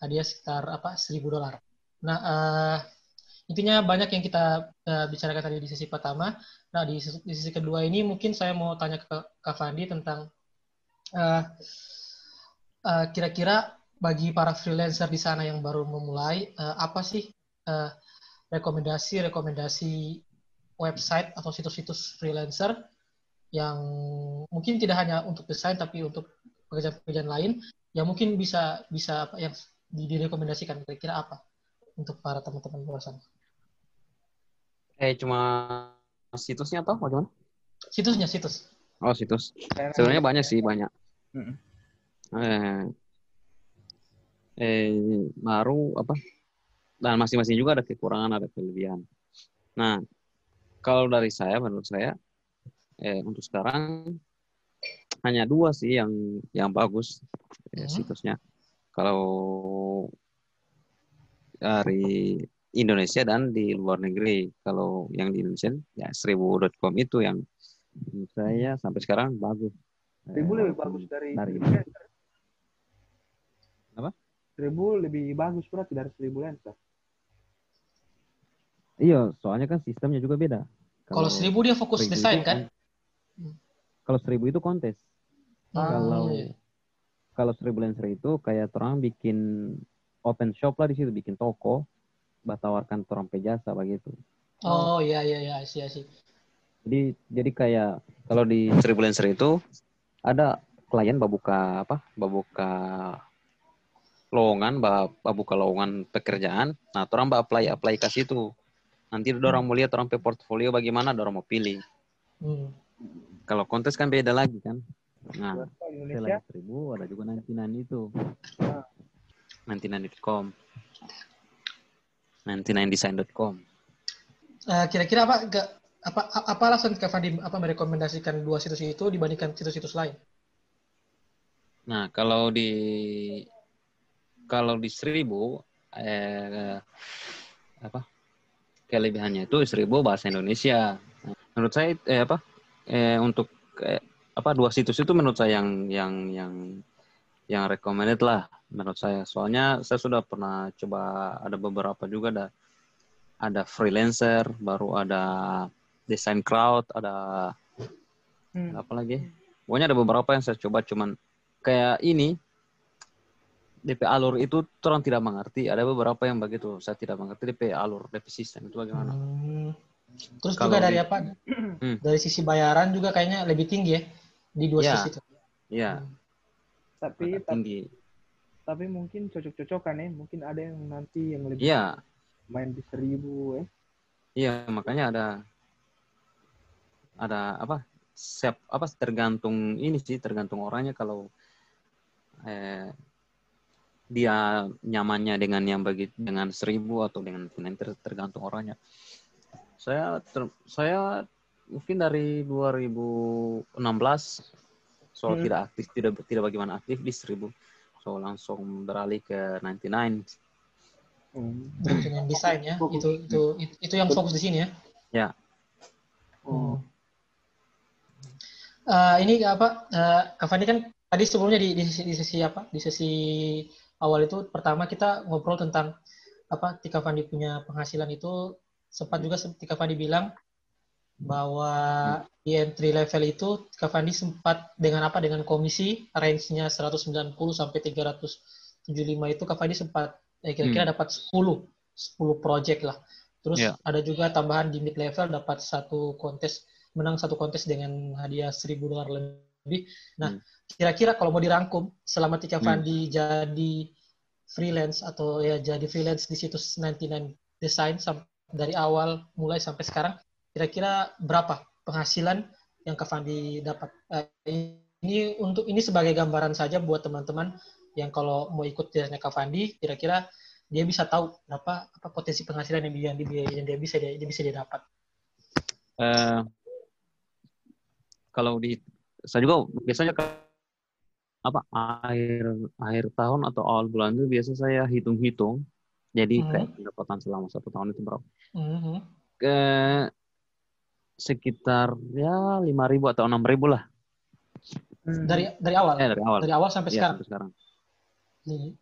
hadiah sekitar apa? 1000 dolar. Nah, eh, intinya banyak yang kita eh, bicarakan tadi di sisi pertama. Nah, di sisi, di sisi kedua ini mungkin saya mau tanya ke Kak Fandi tentang eh, eh, kira-kira bagi para freelancer di sana yang baru memulai, eh, apa sih eh, rekomendasi-rekomendasi website atau situs-situs freelancer yang mungkin tidak hanya untuk desain tapi untuk pekerjaan-pekerjaan lain yang mungkin bisa bisa apa yang di- direkomendasikan kira-kira apa untuk para teman-teman di luar sana. Eh cuma situsnya atau bagaimana? Situsnya situs. Oh situs. Sebenarnya banyak sih banyak. Mm-mm. Eh, eh baru apa? Dan masing-masing juga ada kekurangan ada kelebihan. Nah kalau dari saya menurut saya eh untuk sekarang hanya dua sih yang yang bagus eh, Hmm. situsnya. Kalau dari Indonesia dan di luar negeri. Kalau yang di Indonesia ya seribu.com itu yang menurut saya sampai sekarang bagus. Seribu eh, lebih bagus dari dari. Apa? Seribu lebih bagus berarti dari seribu lenser. Iya, soalnya kan sistemnya juga beda. Kalau seribu dia fokus seribu desain kan? kon- Kalau seribu itu kontes. Ah, kalau iya. kalau seribu lenser itu kayak orang bikin open shop lah di situ, bikin toko, batawarkan orang jasa begitu. Oh iya iya iya sih sih. Jadi jadi kayak kalau di seribu lenser itu ada klien babuka apa? Babuka lowongan, ba- babuka lowongan pekerjaan. Nah, orang ba apply apply ke situ. Nanti orang mau lihat orang pe portfolio bagaimana, orang mau pilih. Hmm. Kalau kontes kan beda lagi kan. Nah, selain Indonesia, seribu ada juga nanti itu. Ah. Nanti com. Nanti design.com. Eh, kira-kira apa gak, apa apa alasan Kak Fandi apa merekomendasikan dua situs itu dibandingkan situs-situs lain? Nah, kalau di kalau di seribu eh, apa kelebihannya itu seribu bahasa Indonesia. Menurut saya eh, apa eh, untuk eh, apa dua situs itu menurut saya yang yang yang yang recommended lah menurut saya. Soalnya saya sudah pernah coba ada beberapa juga ada ada freelancer, baru ada design crowd, ada Hmm. apa lagi? Pokoknya ada beberapa yang saya coba cuman kayak ini DP alur itu orang tidak mengerti. Ada beberapa yang begitu. Saya tidak mengerti DP alur, DP sistem itu bagaimana. Hmm. Terus Kalau juga dari di- apa? Hmm. Dari sisi bayaran juga kayaknya lebih tinggi ya di dua Ya. situs itu. Iya, tapi agak tinggi. tapi mungkin cocok-cocokan ya. Mungkin ada yang nanti yang lebih Iya, main di seribu ya. iya makanya ada ada apa? Siap apa tergantung ini sih tergantung orangnya kalau eh, dia nyamannya dengan yang begitu dengan seribu atau dengan freelancer tergantung orangnya. Saya ter- saya mungkin dari 2016 so Hmm. tidak aktif tidak tidak bagaimana aktif di seribu so langsung beralih ke 99 Hmm. Dengan desain ya. Itu itu itu, itu yang fokus di sini ya. Oh. Eh, ini apa? eh, Kak Fandi kan tadi sebelumnya di, di, di sesi apa? Di sesi awal itu pertama kita ngobrol tentang apa? Tika Fandi punya penghasilan itu sempat juga Tika Fandi bilang bahwa di entry level itu Tika Fandi sempat dengan apa? Dengan komisi range-nya 190 sampai 375 itu Kak Fandi sempat eh, kira-kira dapat 10 10 project lah. Terus Ya. ada juga tambahan di mid level dapat satu kontes menang satu kontes dengan hadiah 1000 dolar lebih. Nah, Hmm. kira-kira kalau mau dirangkum selama Tika Hmm. Fandi jadi freelance atau ya jadi freelance di situs 99 Design dari awal mulai sampai sekarang, kira-kira berapa penghasilan yang Kak Fandi dapat? Eh, ini untuk ini sebagai gambaran saja buat teman-teman yang kalau mau ikut jalannya Kak Fandi, kira-kira dia bisa tahu berapa apa potensi penghasilan yang dia, yang dia, yang dia bisa dia, dia bisa dia dapat. Eh, kalau di saya juga biasanya ke- apa akhir akhir tahun atau awal bulan itu biasa saya hitung-hitung jadi Hmm. kayak pendapatan selama satu tahun itu berapa Mhm. ke sekitar ya lima ribu atau enam ribu lah Hmm. Dari dari awal, eh dari awal dari awal sampai ya sekarang. sampai sekarang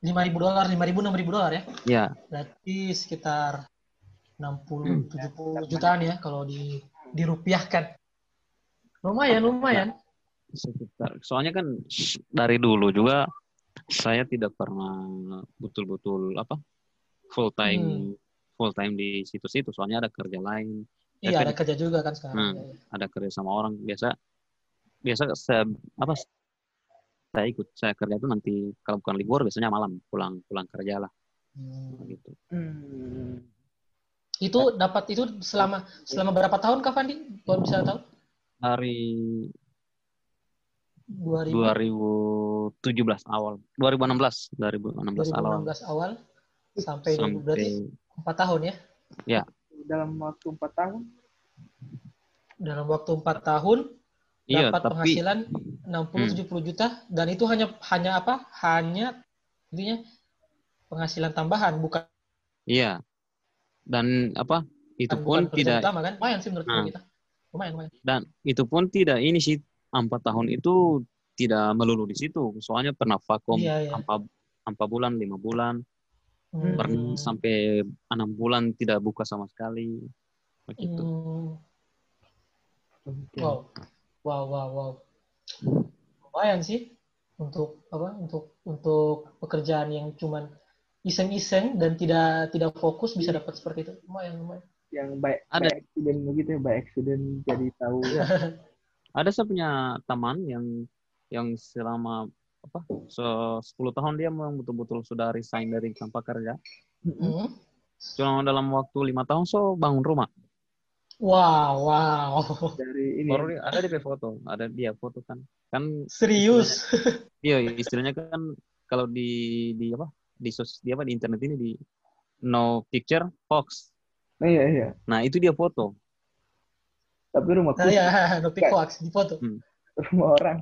lima ribu dolar, lima ribu, enam ribu dolar ya. ya Berarti sekitar 60 70 jutaan ya kalau di dirupiahkan. Lumayan, lumayan. Sekitar soalnya kan dari dulu juga saya tidak pernah betul-betul apa full time full time di situs itu soalnya ada kerja lain Ya Iya, ada kerja juga kan sekarang. Hmm. ada kerja sama orang biasa biasa saya apa saya ikut saya kerja itu nanti kalau bukan libur biasanya malam pulang pulang kerja lah Hmm. gitu Hmm. Itu dapat itu selama selama berapa tahun Kak Fandi? Kalau bisa tahu? dari 2000, 2017 awal 2016 2016 awal 2016 awal sampai, sampai berarti 4 tahun ya. Dalam waktu empat tahun. Dalam waktu 4 tahun iya dapat tapi penghasilan 60 70 juta dan itu hanya hanya apa? Hanya intinya penghasilan tambahan bukan iya dan apa itu pun tidak utama kan? Lumayan sih menurut Nah. kita. Lumayan, lumayan. dan itu pun tidak ini sih empat tahun itu tidak melulu di situ. Soalnya pernah vakum Iya, iya. empat empat bulan, lima bulan, Hmm. pernah sampai enam bulan tidak buka sama sekali. Begitu. Hmm. Wow, wow, wow, wow. Lumayan sih untuk apa? Untuk untuk pekerjaan yang cuman iseng-iseng dan tidak tidak fokus bisa dapat seperti itu. Lumayan, lumayan. Yang by, Ada. by accident begitu ya, by accident jadi tahu. Iya. Ada saya punya teman yang yang selama apa se- 10 tahun dia memang betul-betul sudah resign dari tempat kerja. Hmm. Cuma dalam waktu lima tahun so bangun rumah. Wow, wow. Dari ini. Baru dia- ada di foto, ada dia foto kan. Kan Serius. dia istilahnya kan kalau di di apa di sos di apa di internet ini di no picture box. Nah, iya, iya. Nah itu dia foto. Tapi rumah Nah, ya, no pick wax di foto. rumah orang.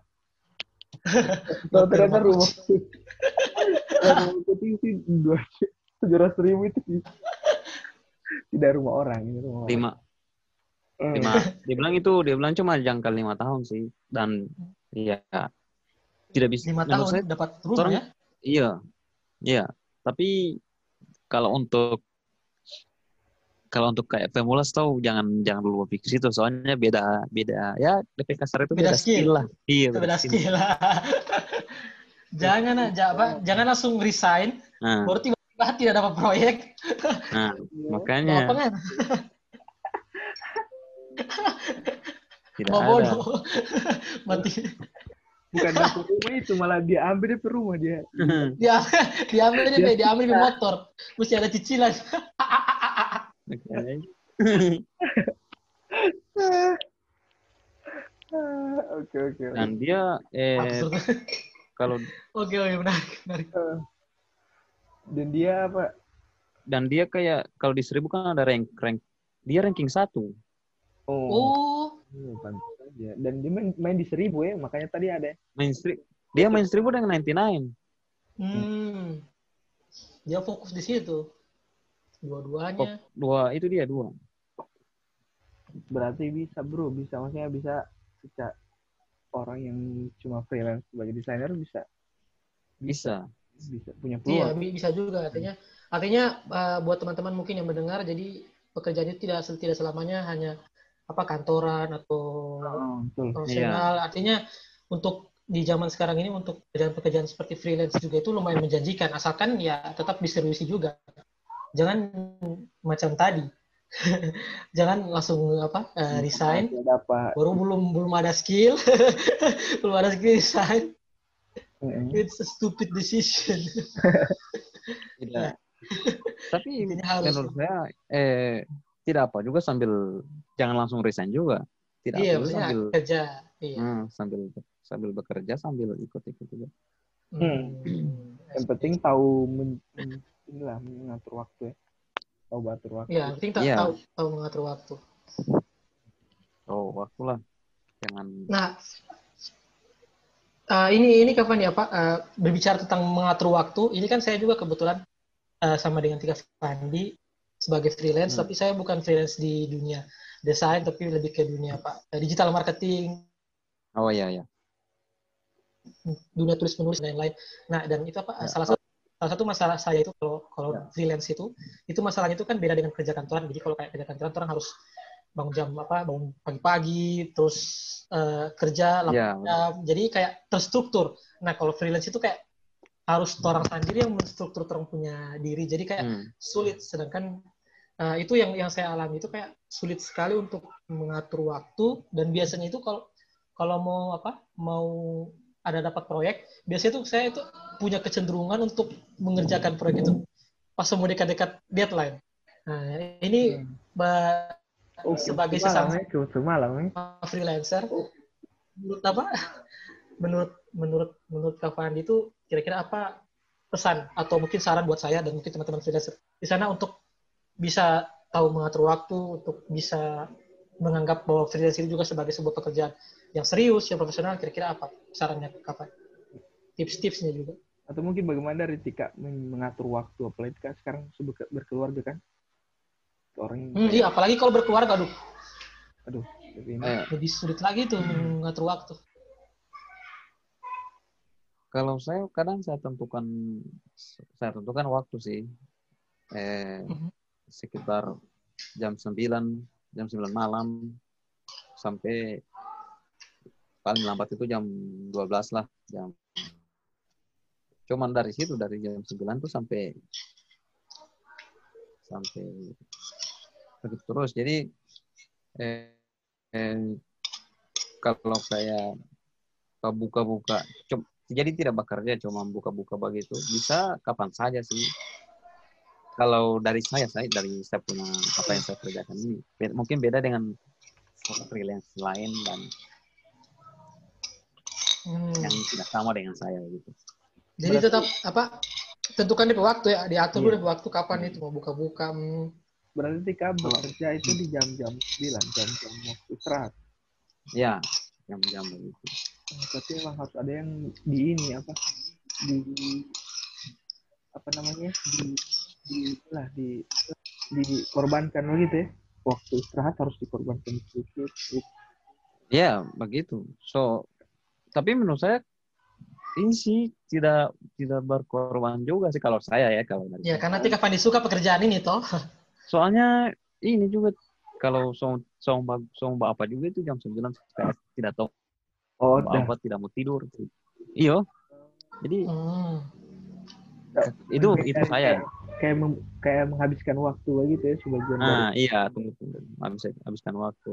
Tahu ternyata rumah rumah putih sih dua tujuh ratus ribu itu sih. tidak rumah orang ini rumah orang. Lima Eh, lima dia bilang itu dia bilang cuma jangka lima tahun sih dan iya tidak bisa Lima menurut saya tahun dapat rumah orang- ya. Iya, iya. Tapi kalau untuk kalau untuk kayak pemulas tahu jangan jangan dulu pikir situ soalnya beda beda ya DP kasar itu Beda beda, skill. skill. lah. Iya, Itu beda skill. jangan aja apa, jangan langsung resign, Nah, baru tiba-tiba tidak dapat proyek. nah iya. makanya kan? tidak Mau ada. bodoh. Mati. bukan dapur rumah itu malah dia ambil dia rumah dia Dia diambil aja, Be. diambil di motor. Mesti ada cicilan. Oke oke Dan dia eh kalau Oke, oke, menarik, menarik. dan dia apa dan dia kayak kalau di seribu kan ada rank rank dia ranking satu. oh, Oh, iya, aja dan dia main, main di seribu ya makanya tadi ada Main stri- dia main seribu dengan 99. hmm. Dia fokus di situ. Dua-duanya. Dua itu dia dua. berarti bisa bro bisa maksudnya bisa bisa orang yang cuma freelance sebagai desainer bisa Bisa. bisa punya Iya, peluang bi- bisa juga artinya. Artinya uh, buat teman-teman mungkin yang mendengar jadi pekerjaan itu tidak tidak selamanya hanya apa kantoran atau Oh, profesional. Artinya untuk di zaman sekarang ini untuk pekerjaan-pekerjaan seperti freelance juga itu lumayan menjanjikan asalkan ya tetap diseriusi juga. Jangan macam tadi. Jangan langsung apa uh, resign baru belum belum ada skill belum ada skill resign Mm-mm. it's a stupid decision Tidak. Tapi Intinya harus. menurut saya eh tidak apa juga sambil jangan langsung resign juga. Tidak iya apa juga sambil kerja iya hmm, sambil sambil bekerja sambil ikut-ikut juga. Hmm. yang penting tahu men- inilah mengatur waktu ya tahu batur waktu Iya, penting tak Iya. tahu tahu mengatur waktu. Oh, waktulah. Jangan Nah, eh, ini ini kapan ya Pak Eh, berbicara tentang mengatur waktu. Ini kan saya juga kebetulan eh, sama dengan Tika Fandi sebagai freelance, Hmm. tapi saya bukan freelance di dunia desain, tapi lebih ke dunia Pak digital marketing, Oh iya ya. dunia tulis menulis dan lain-lain. Nah, dan itu apa? Ya. Salah satu salah satu masalah saya itu kalau kalau Ya. freelance itu itu masalahnya itu kan beda dengan kerja kantoran. Jadi kalau kayak kerja kantoran orang harus bangun jam apa? Bangun pagi-pagi, terus eh, kerja 8 Ya, jam. Jadi kayak terstruktur. Nah, kalau freelance itu kayak harus orang sendiri yang menstruktur orang punya diri. Jadi kayak hmm. sulit. Sedangkan eh, itu yang yang saya alami itu kayak sulit sekali untuk mengatur waktu dan biasanya itu kalau kalau mau apa mau ada dapat proyek biasanya tuh saya itu punya kecenderungan untuk mengerjakan proyek itu pas mau dekat-dekat deadline. Nah ini ba- oh, sebagai semalam sesama ya ke semalam ya. freelancer menurut apa? Menurut menurut menurut Kak Fandi itu kira-kira apa pesan atau mungkin saran buat saya dan mungkin teman-teman freelancer di sana untuk bisa tahu mengatur waktu untuk bisa menganggap bahwa freelance itu juga sebagai sebuah pekerjaan yang serius yang profesional kira-kira apa sarannya Kak Fandi tips-tipsnya juga. Atau mungkin bagaimana dari Tika mengatur waktu apalagi Tika sekarang berkeluarga kan? Orang yang hmm, iya apalagi kalau berkeluarga aduh. Aduh ini. Eh, lebih sulit lagi tuh mengatur waktu. Kalau saya kadang saya tentukan saya tentukan waktu sih. Eh, Mhm. sekitar jam 9, jam 9 malam sampai paling lambat itu jam 12 lah jam. Cuman dari situ dari jam 9 tuh sampai sampai begitu terus. Jadi eh, eh, kalau saya buka-buka jadi tidak bekerja cuma buka-buka begitu bisa kapan saja sih kalau dari saya saya dari saya punya apa yang saya kerjakan ini mungkin beda dengan freelance lain dan Hmm. yang tidak sama dengan saya gitu Jadi tetap apa? Tentukan DP waktu ya, diatur dulu Iya. DP waktu kapan itu mau buka-buka. hmm. Berarti kamu bekerja itu di jam-jam 9, jam-jam waktu istirahat. ya jam-jam begitu Tapi emang harus ada yang di ini apa? Di apa namanya? Di di lah di dikorbankan begitu ya. Waktu istirahat harus dikorbankan sedikit. ya begitu so tapi menurut saya ini sih tidak tidak berkorban juga sih kalau saya ya kalau dari Ya karena nanti kapan disuka pekerjaan ini toh. soalnya ini juga kalau song song bag- song apa juga itu jam 9 saya tidak tahu Oh, apa tidak mau tidur. Iyo jadi Hmm. itu Kayak- itu saya. kayak mem- kayak menghabiskan waktu begitu ya sebagian dari nah iya tunggu tunggu. Habis habiskan waktu.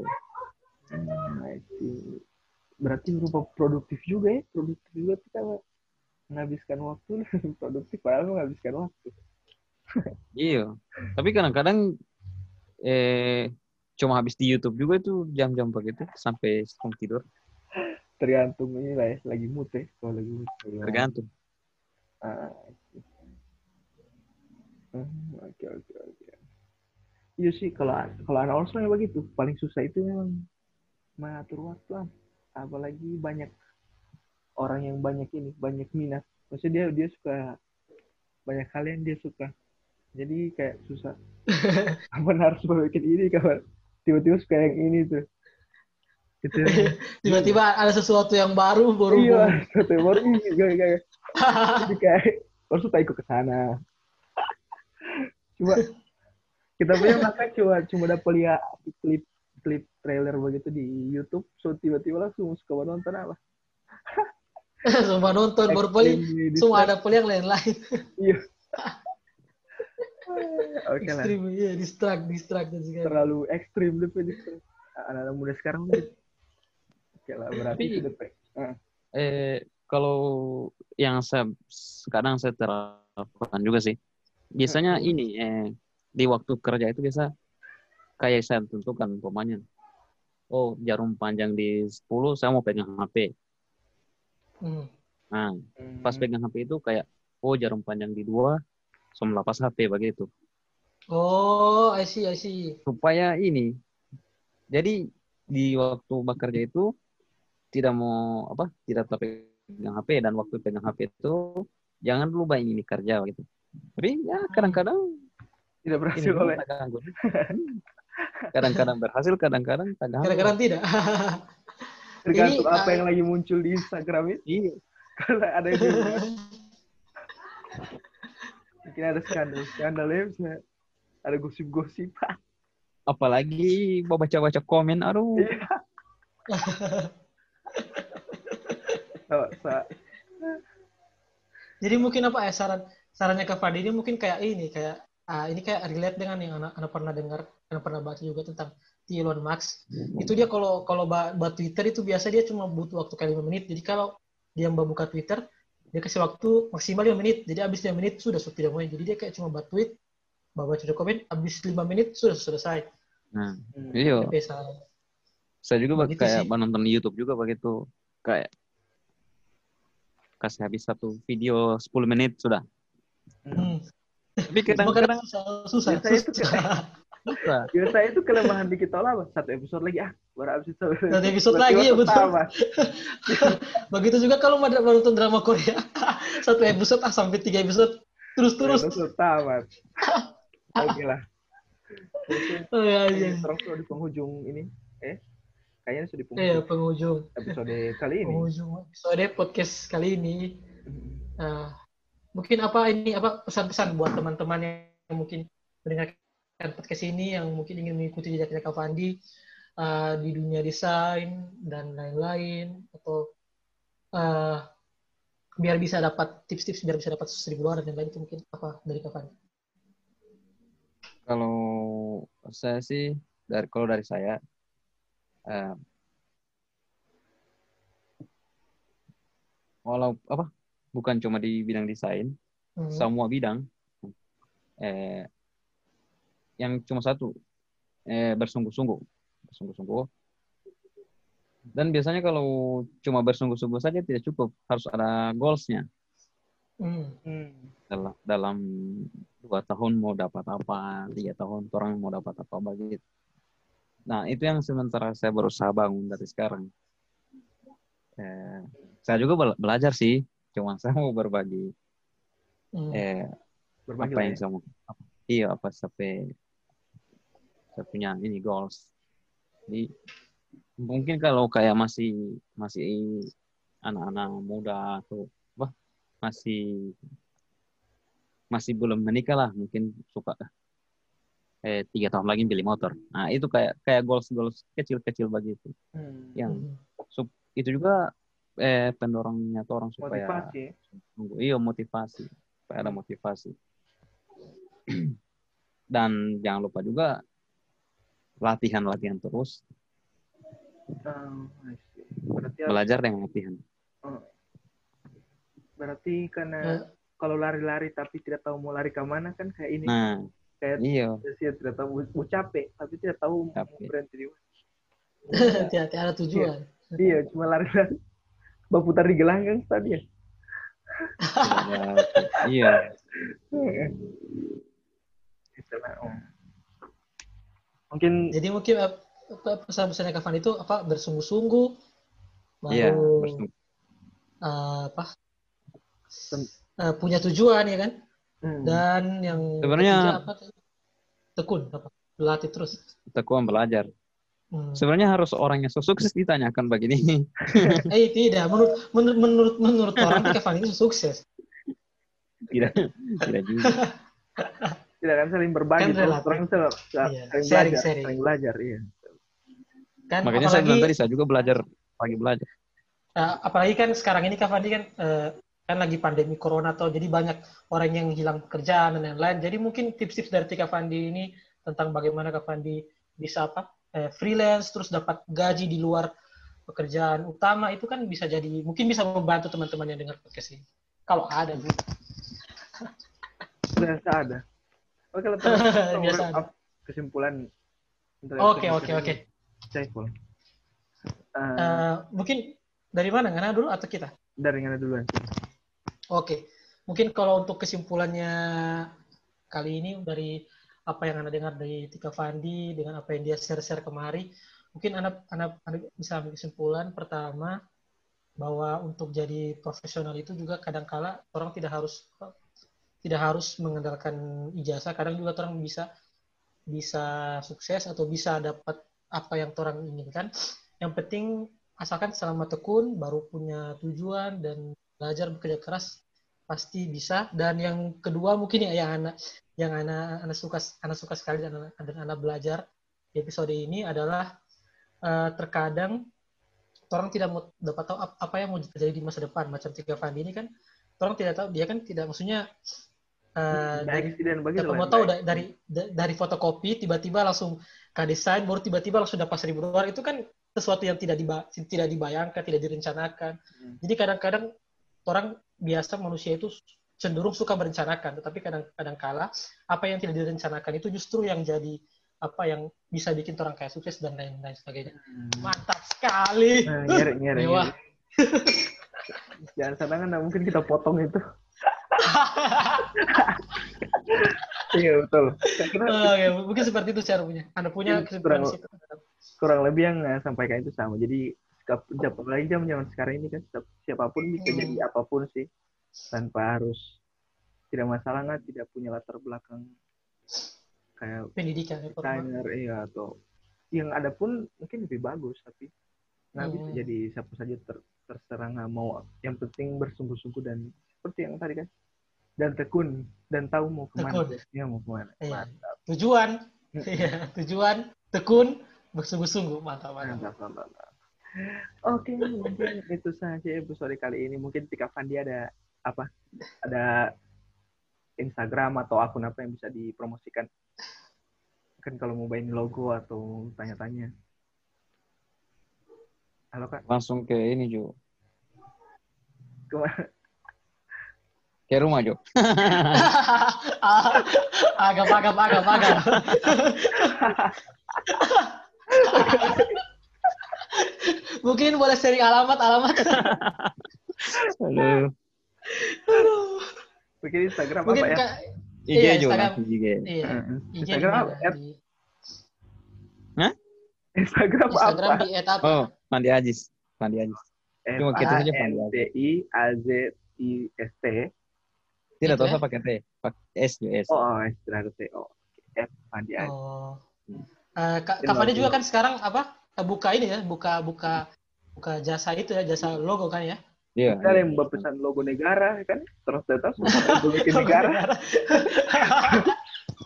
Nah, itu berarti berupa produktif juga ya produktif juga kita menghabiskan waktu produktif padahal menghabiskan waktu. Iya. Tapi kadang-kadang eh cuma habis di YouTube juga itu jam-jam begitu sampai sebelum tidur. Tergantung ini lah ya lagi mood ya kalau lagi mood. Tergantung. Ah, Hmm, oke oke oke. Iya sih kalau kalau anak orang memang begitu. Paling susah itu memang mengatur waktu Am. Apalagi banyak orang yang banyak ini banyak minat. Maksudnya dia dia suka banyak hal yang dia suka. Jadi kayak susah. Kapan harus bikin ini kapan tiba-tiba suka yang ini tuh. Itu yang- Tiba-tiba ada sesuatu yang baru baru. iya satu yang baru ini kayak kayak jadi kayak harus tak ikut ke sana. Cuma kita punya maka cuma cuma dapat lihat klip klip trailer begitu di YouTube so tiba-tiba langsung suka nonton apa Semua nonton baru paling semua ada paling yang lain-lain. iya oke lah Ekstrim, iya, distract, distract dan segala. terlalu ekstrim deh Pak. anak-anak muda sekarang gitu. oke lah berarti Tapi- itu deh Pak. eh kalau yang saya kadang saya terapkan juga sih biasanya ini eh di waktu kerja itu biasa kayak saya tentukan umpamanya oh jarum panjang di 10 saya mau pegang HP Hmm. nah Hmm. pas pegang HP itu kayak oh jarum panjang di dua saya melepas HP begitu Oh, I see, I see. supaya ini jadi di waktu bekerja itu tidak mau apa tidak tetap pegang HP dan waktu pegang HP itu jangan main ini kerja gitu tapi ya kadang-kadang tidak ini berhasil oleh ganggu. Hmm. Kadang-kadang berhasil kadang-kadang ganggu. Kadang-kadang tidak. tergantung Ini, apa ah, yang lagi muncul di Instagram itu iya kalau ada yang mungkin ada skandal skandal ya bisa ada gosip-gosip apalagi mau baca-baca komen aduh Iya. Jadi mungkin apa ya saran sarannya ke Fadi ini mungkin kayak ini kayak ah, ini kayak relate dengan yang anak, anak pernah dengar, anak pernah baca juga tentang Elon Musk. Itu dia kalau kalau buat Twitter itu biasa dia cuma butuh waktu kayak 5 menit. Jadi kalau dia mbak buka Twitter, dia kasih waktu maksimal 5 menit. Jadi habis 5 menit sudah sudah tidak mau. Jadi dia kayak cuma buat tweet, bawa baca komen, habis 5 menit sudah selesai. nah hmm. iya saya juga Begitu kayak sih. nonton YouTube juga begitu kayak kasih habis satu video 10 menit sudah Hmm. Tapi kadang-kadang kadang susah, susah. Biasa itu susah. susah biasa itu kelemahan di kita lah satu episode lagi ah baru habis itu Satu episode lagi, ya, betul. Begitu juga kalau mau nonton drama Korea, satu episode ah sampai tiga episode terus terus. tamat oke lah Oh, iya, iya. terus di penghujung ini eh kayaknya sudah di Eh, penghujung penghujung, episode kali ini penghujung episode podcast kali ini. eh, mungkin apa ini apa pesan-pesan buat teman-teman yang mungkin mendengarkan podcast ini yang mungkin ingin mengikuti jejaknya Kak Fandi eh, di dunia desain dan lain-lain atau eh, biar bisa dapat tips-tips biar bisa dapat seribu dolar dan lain-lain itu mungkin apa dari Kak Fandi? Kalau saya sih dari kalau dari saya eh, walau apa bukan cuma di bidang desain, Hmm. semua bidang eh yang cuma satu eh bersungguh-sungguh, bersungguh-sungguh. Dan biasanya kalau cuma bersungguh-sungguh saja tidak cukup, harus ada goalsnya. Hmm. dalam dalam dua tahun mau dapat apa tiga tahun orang mau dapat apa begitu nah itu yang sementara saya berusaha bangun dari sekarang eh, saya juga bela- belajar sih cuma saya mau berbagi Hmm. eh, Berbagi apa lah yang ya. saya mau iya apa sampai saya punya ini goals jadi mungkin kalau kayak masih masih anak-anak muda atau apa masih masih belum menikah lah mungkin suka eh tiga tahun lagi beli motor nah itu kayak kayak goals goals kecil kecil begitu Hmm. yang Hmm. itu juga eh pendorongnya tuh orang supaya Motivasi ya. Tunggu, iya motivasi supaya ada motivasi dan jangan lupa juga latihan latihan terus Oh, I see. Berarti harus- belajar dengan latihan berarti karena Eh, kalau lari-lari tapi tidak tahu mau lari ke mana kan kayak ini nah kayak iya Sia tidak tahu mau, mau capek tapi tidak tahu mau Capek. berhenti di mana. Tidak ada tujuan. Iya, cuma lari-lari. Berputar di gelanggang tadi ya. Iya. Itulah, Om. Mungkin Jadi mungkin ap- apa pesan-pesannya Kak Fandi itu apa bersungguh-sungguh baru iya bersungguh. eh, apa Tem- eh, punya tujuan ya kan? Hmm, dan yang Sebenarnya- apa tekun apa? Berlatih terus. Tekun belajar Hmm. sebenarnya harus orang yang sukses ditanyakan begini eh tidak. Menurut menurut menurut menurut orang Kak Fandi itu sukses. Tidak. Tidak juga. Tidak kan saling berbagi Kan orang saling, Iya, saling sharing, belajar, sharing. saling belajar, iya. kan makanya saya apalagi bilang tadi saya juga belajar lagi belajar. Eh, apalagi kan sekarang ini Kak Fandi kan eh, kan lagi pandemi corona atau jadi banyak orang yang hilang pekerjaan dan lain-lain. Jadi mungkin tips-tips dari Kak Fandi ini tentang bagaimana Kak Fandi bisa apa eh, freelance terus dapat gaji di luar pekerjaan utama itu kan bisa jadi mungkin bisa membantu teman-teman yang dengar podcast ini kalau ada Bu. Biasa ada. Oke, teman-teman Biasa ada. kesimpulan. Oke, oke, oke. Saiful. Eh, mungkin dari mana Ngana dulu atau kita dari mana duluan? Oke, mungkin kalau untuk kesimpulannya kali ini dari apa yang anda dengar dari Tika Fandi dengan apa yang dia share-share kemari, mungkin anda, anda, anda bisa ambil kesimpulan pertama bahwa untuk jadi profesional itu juga kadangkala orang tidak harus tidak harus mengandalkan ijazah, kadang juga orang bisa bisa sukses atau bisa dapat apa yang orang inginkan. Yang penting asalkan selama tekun, baru punya tujuan dan belajar bekerja keras pasti bisa dan yang kedua mungkin ya yang anak yang anak anak suka anak suka sekali dan anak, dan anak belajar di episode ini adalah eh, terkadang orang tidak mau dapat tahu ap- apa yang mau terjadi di masa depan macam tiga Fandi ini kan orang tidak tahu dia kan tidak maksudnya Ada dari begitu lah. mau tahu da- dari da- dari fotokopi tiba-tiba langsung ke desain baru tiba-tiba langsung dapat seribu dolar itu kan sesuatu yang tidak diba- tidak dibayangkan tidak direncanakan Hmm. jadi kadang-kadang orang biasa manusia itu cenderung suka merencanakan tetapi kadang-kadang kala apa yang tidak direncanakan itu justru yang jadi apa yang bisa bikin orang kayak sukses dan lain-lain sebagainya Hmm. mantap sekali Nah, ngeri, ngeri, Mewah. ngeri. Jangan sana kan mungkin kita potong itu. iya betul. Saya kira Oke, mungkin seperti itu cara punya anda punya di kurang- situ kurang lebih yang eh, sampaikan itu sama. Jadi apalagi zaman zaman sekarang ini kan siap- siapa pun bisa Hmm. jadi apa pun sih tanpa harus tidak masalah nggak tidak punya latar belakang kayak pendidikan desainer iya atau yang ada pun mungkin lebih bagus tapi nggak bisa Hmm. jadi siapa saja ter, terserah nggak mau yang penting bersungguh-sungguh dan seperti yang tadi kan. Dan tekun dan tahu mau ke mana. Tekun. Ya mau ke mana. Iya. Mantap. Tujuan, Hmm. iya, tujuan, tekun, bersungguh-sungguh, mantap, mantap. Mantap, mantap. Oke, mungkin itu saja episode kali ini. Mungkin Tika Fandi ada apa? Ada Instagram atau akun apa yang bisa dipromosikan? Kan kalau mau buying logo atau tanya-tanya. Halo kak, Langsung ke ini Jo. ke mana? Ke rumah Jo. Ah, agam, agam, agam, agam. Mungkin boleh sharing alamat, alamat. Halo. Mungkin Instagram Mungkin apa ya? Kak, IG Iya, Jo, Instagram. langsung IG. iya. Heeh. IG Instagram di apa? At- Di- Instagram, Instagram apa? di at apa? Oh, Pandi Ajis. Pandi Ajis. F Cuma gitu A aja, N Fandi. D I A Z I S T. Tidak tahu ya? saya pakai T. Pakai S Jo S. Oh, oh istilah T. Oh, F Fandi Aji. Oh. Eh, Kak Fandi juga kan sekarang apa? Buka ini ya, buka buka buka jasa itu ya, jasa logo kan ya? Iya. Ada yang berpesan logo negara kan? Terus tetap logo negara.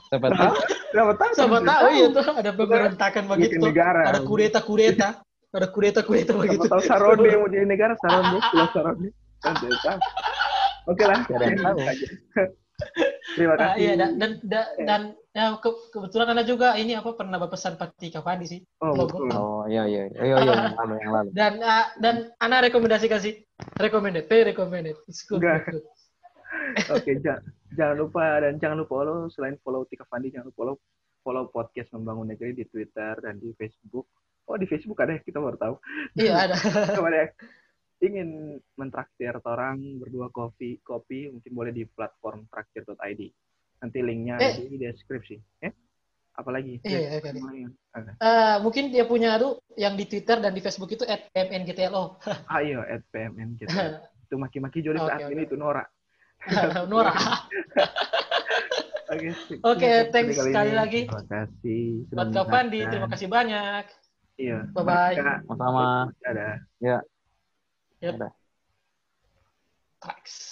Siapa tahu? Siapa tahu? Siapa siapa tahu ya tuh ada pemberontakan begitu. negara. Ada kudeta-kudeta. Ada kudeta-kudeta Siapa begitu. tahu Saroni yang mau jadi negara, Saroni, pulau Saroni. Kan. Oke lah. Tidak ada yang tahu. Terima Ah, kasih. iya dan dan dan, dan ya, ke- kebetulan anda juga ini apa pernah berpesan pati Kak Fandi sih. Oh, betul. Oh, iya iya. Iya iya yang lalu yang lalu. Dan ah, dan Ana rekomendasikan sih. Recommended, very recommended. It's good. Oke, ja- jangan lupa dan jangan lupa follow selain follow Tika Fandi jangan lupa follow follow podcast Membangun Negeri di Twitter dan di Facebook. Oh, di Facebook ada ya, kita baru tahu. Iya ada. Yang ingin mentraktir orang berdua kopi kopi mungkin boleh di platform traktir.id. Nanti linknya ada Eh. di deskripsi. Eh? Apalagi? Iya, oke, oke. Yang lain. Ada. Eh, mungkin dia punya tuh yang di Twitter dan di Facebook itu @mngtlo. Ayo, at PMN kita. Itu maki-maki Jody Oke, saat oke. ini itu Nora. Nora. Oke, Oke, sekian thanks kali sekali ini. lagi. Terima kasih. Buat Fandi, mendengarkan. terima kasih banyak. Iya. Bye-bye. Maka, Sama-sama. Ada. Yep. Thanks.